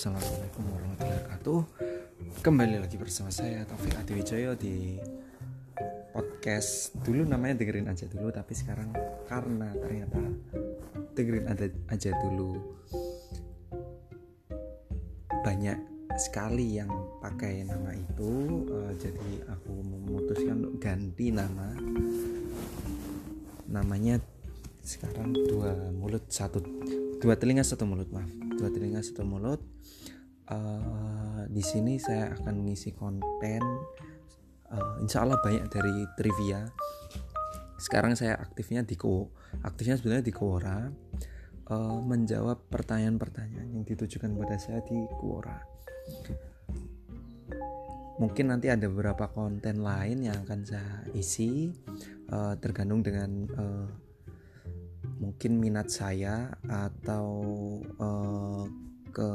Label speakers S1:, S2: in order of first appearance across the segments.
S1: Assalamualaikum warahmatullahi wabarakatuh. Kembali lagi bersama saya Taufik Adiwijoyo di podcast Dulu namanya dengerin aja dulu Tapi sekarang karena ternyata dengerin aja dulu Banyak sekali yang pakai nama itu uh, Jadi aku memutuskan untuk ganti nama. Namanya sekarang dua mulut satu dua telinga satu mulut maaf dua telinga satu mulut. Uh, di sini saya akan mengisi konten. Uh, insya Allah banyak dari trivia. Sekarang saya aktifnya di ko aktifnya sebenarnya di Quora uh, menjawab pertanyaan-pertanyaan yang ditujukan pada saya di Quora mungkin nanti ada beberapa konten lain yang akan saya isi. Uh, tergantung dengan uh, mungkin minat saya atau uh, ke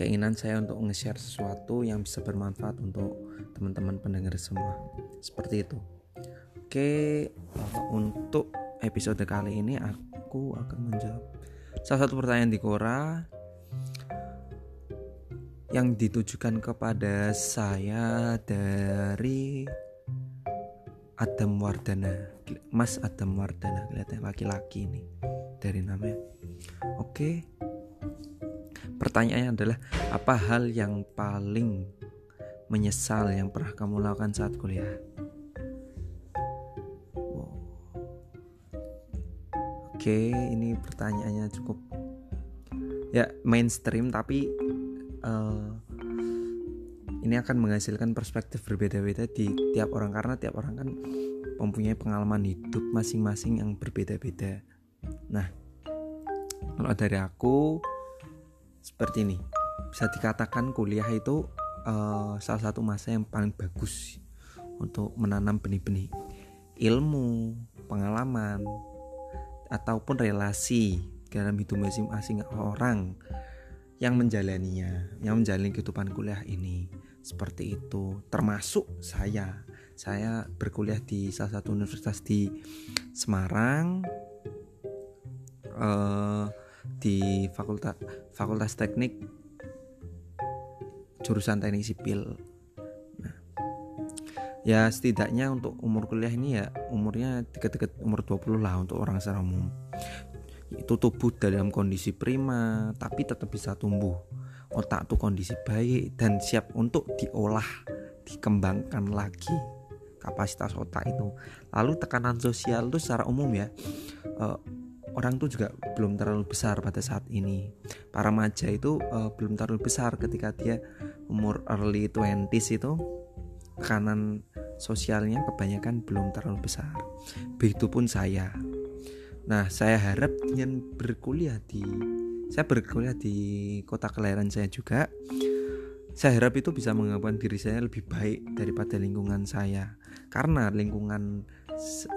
S1: keinginan saya untuk nge-share sesuatu yang bisa bermanfaat untuk teman-teman pendengar semua. Seperti itu. Oke uh, untuk episode kali ini aku akan menjawab salah satu pertanyaan di Quora yang ditujukan kepada saya dari Adam Wardana. Mas Adam Wardana kelihatan laki-laki ini. Dari namanya. Oke. Pertanyaannya adalah apa hal yang paling menyesal yang pernah kamu lakukan saat kuliah? Oke ini pertanyaannya cukup ya mainstream tapi uh, ini akan menghasilkan perspektif berbeda-beda di tiap orang karena tiap orang kan mempunyai pengalaman hidup masing-masing yang berbeda-beda. Nah, kalau dari aku seperti ini, bisa dikatakan kuliah itu uh, salah satu masa yang paling bagus untuk menanam benih-benih. Ilmu, pengalaman, ataupun relasi dalam hidup masing-masing orang yang menjalaninya, yang menjalani kehidupan kuliah ini seperti itu. Termasuk saya. Saya berkuliah di salah satu universitas di Semarang uh, di fakultas fakultas teknik jurusan teknik sipil. Nah ya setidaknya untuk umur kuliah ini ya umurnya dekat-dekat umur 20 lah untuk orang secara umum. Itu tubuh dalam kondisi prima tapi tetap bisa tumbuh otak tuh kondisi baik dan siap untuk diolah dikembangkan lagi kapasitas otak itu. Lalu tekanan sosial itu secara umum ya uh, orang tuh juga belum terlalu besar pada saat ini. Para remaja itu uh, belum terlalu besar ketika dia umur early 20s itu tekanan sosialnya kebanyakan belum terlalu besar. Begitupun saya. Nah saya harap dengan berkuliah di saya berkuliah di kota kelahiran saya juga. Saya harap itu bisa mengembangkan diri saya lebih baik daripada lingkungan saya. Karena lingkungan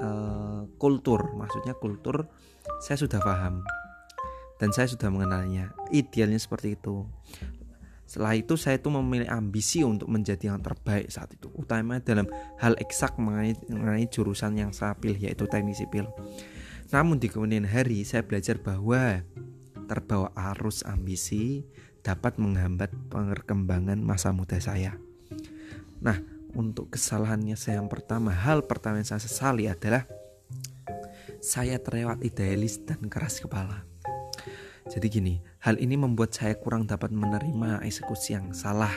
S1: uh, kultur maksudnya kultur saya sudah paham. Dan saya sudah mengenalnya idealnya seperti itu. Setelah itu saya itu memilih ambisi untuk menjadi yang terbaik saat itu. Utama dalam hal eksak mengenai, mengenai jurusan yang saya pilih yaitu teknik sipil. Namun di kemudian hari saya belajar bahwa terbawa arus ambisi dapat menghambat perkembangan masa muda saya. Nah, untuk kesalahannya saya yang pertama, hal pertama yang saya sesali adalah saya terlewat idealis dan keras kepala. Jadi gini, hal ini membuat saya kurang dapat menerima eksekusi yang salah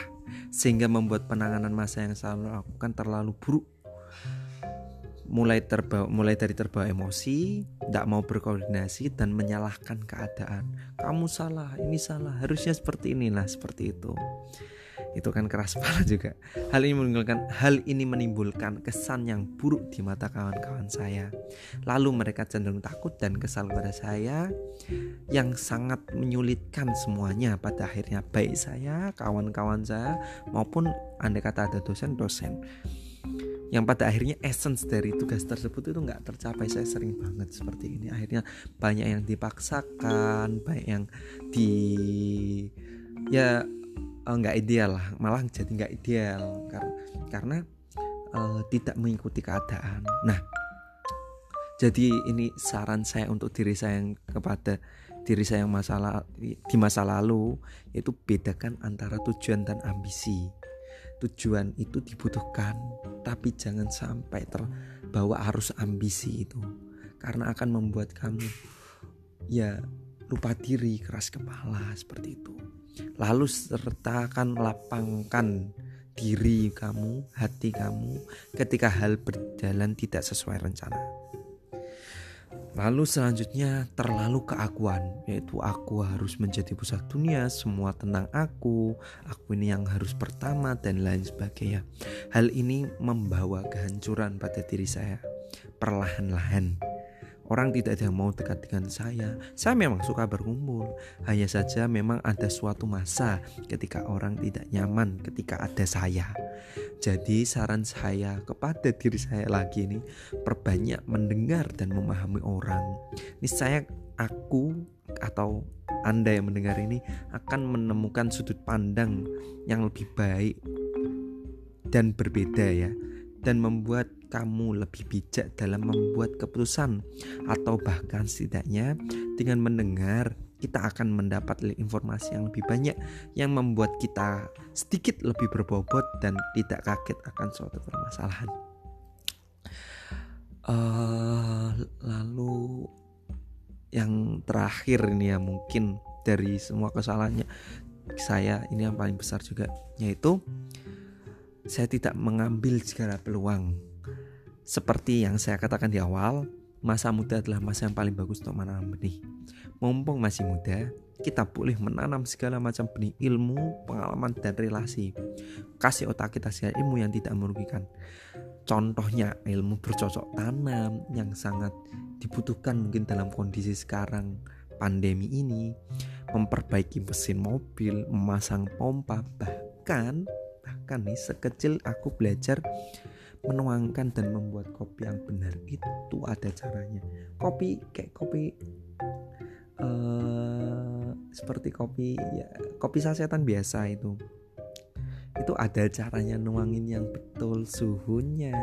S1: sehingga membuat penanganan masa yang saya lakukan terlalu buruk mulai terbawa mulai dari terbawa emosi, tidak mau berkoordinasi dan menyalahkan keadaan. Kamu salah, ini salah, harusnya seperti inilah, seperti itu. Itu kan keras kepala juga. Hal ini menimbulkan hal ini menimbulkan kesan yang buruk di mata kawan-kawan saya. Lalu mereka cenderung takut dan kesal pada saya yang sangat menyulitkan semuanya pada akhirnya baik saya, kawan-kawan saya maupun andai kata ada dosen-dosen yang pada akhirnya essence dari tugas tersebut itu nggak tercapai. Saya sering banget seperti ini. Akhirnya banyak yang dipaksakan banyak yang di ya eh, nggak uh, ideal lah. Malah jadi nggak ideal. Karena karena uh, tidak mengikuti keadaan. Nah jadi ini saran saya untuk diri saya yang kepada diri saya yang masalah di masa lalu itu bedakan antara tujuan dan ambisi tujuan itu dibutuhkan tapi jangan sampai terbawa arus ambisi itu. Karena akan membuat kamu ya lupa diri keras kepala seperti itu. Lalu sertakan lapangkan diri kamu hati kamu ketika hal berjalan tidak sesuai rencana Lalu selanjutnya terlalu keakuan Yaitu aku harus menjadi pusat dunia Semua tentang aku Aku ini yang harus pertama dan lain sebagainya Hal ini membawa kehancuran pada diri saya Perlahan-lahan Orang tidak ada yang mau dekat dengan saya. Saya memang suka berkumpul. Hanya saja memang ada suatu masa ketika orang tidak nyaman ketika ada saya. Jadi saran saya kepada diri saya lagi ini perbanyak mendengar dan memahami orang. Ini saya aku atau Anda yang mendengar ini akan menemukan sudut pandang yang lebih baik dan berbeda ya dan membuat kamu lebih bijak dalam membuat keputusan atau bahkan setidaknya dengan mendengar kita akan mendapat informasi yang lebih banyak yang membuat kita sedikit lebih berbobot dan tidak kaget akan suatu permasalahan. Uh, lalu yang terakhir ini ya mungkin dari semua kesalahannya saya ini yang paling besar juga yaitu saya tidak mengambil segala peluang. Seperti yang saya katakan di awal, masa muda adalah masa yang paling bagus untuk menanam benih. Mumpung masih muda, kita boleh menanam segala macam benih ilmu, pengalaman, dan relasi. Kasih otak kita segala ilmu yang tidak merugikan. Contohnya ilmu bercocok tanam yang sangat dibutuhkan mungkin dalam kondisi sekarang pandemi ini, memperbaiki mesin mobil, memasang pompa, bahkan bahkan nih sekecil aku belajar menuangkan dan membuat kopi yang benar. Itu ada caranya. Kopi kayak kopi uh, seperti kopi ya kopi sasetan biasa itu. Itu ada caranya nuangin yang betul suhunya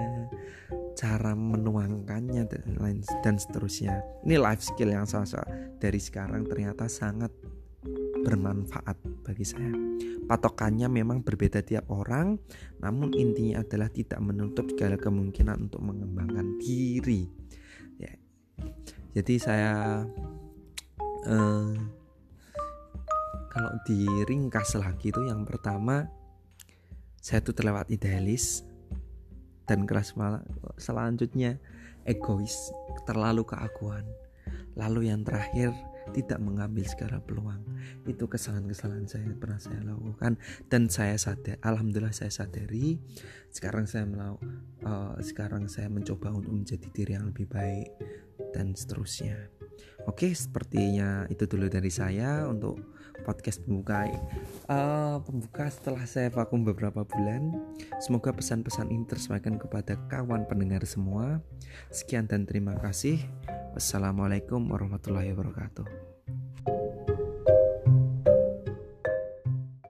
S1: cara menuangkannya dan lain dan seterusnya. Ini life skill yang saya dari sekarang ternyata sangat bermanfaat bagi saya. Patokannya memang berbeda tiap orang, namun intinya adalah tidak menutup segala kemungkinan untuk mengembangkan diri. Ya. Jadi saya eh, kalau diringkas lagi itu yang pertama saya itu terlewat idealis dan keras selanjutnya egois terlalu keakuan lalu yang terakhir tidak mengambil segala peluang. Itu kesalahan-kesalahan saya yang pernah saya lakukan. Dan saya sadar alhamdulillah saya sadari sekarang saya melau uh, sekarang saya mencoba untuk menjadi diri yang lebih baik dan seterusnya. Oke sepertinya itu dulu dari saya untuk podcast pembuka. Uh, pembuka setelah saya vakum beberapa bulan semoga pesan-pesan ini tersampaikan kepada kawan pendengar semua. Sekian dan terima kasih. Wassalamualaikum warahmatullahi wabarakatuh.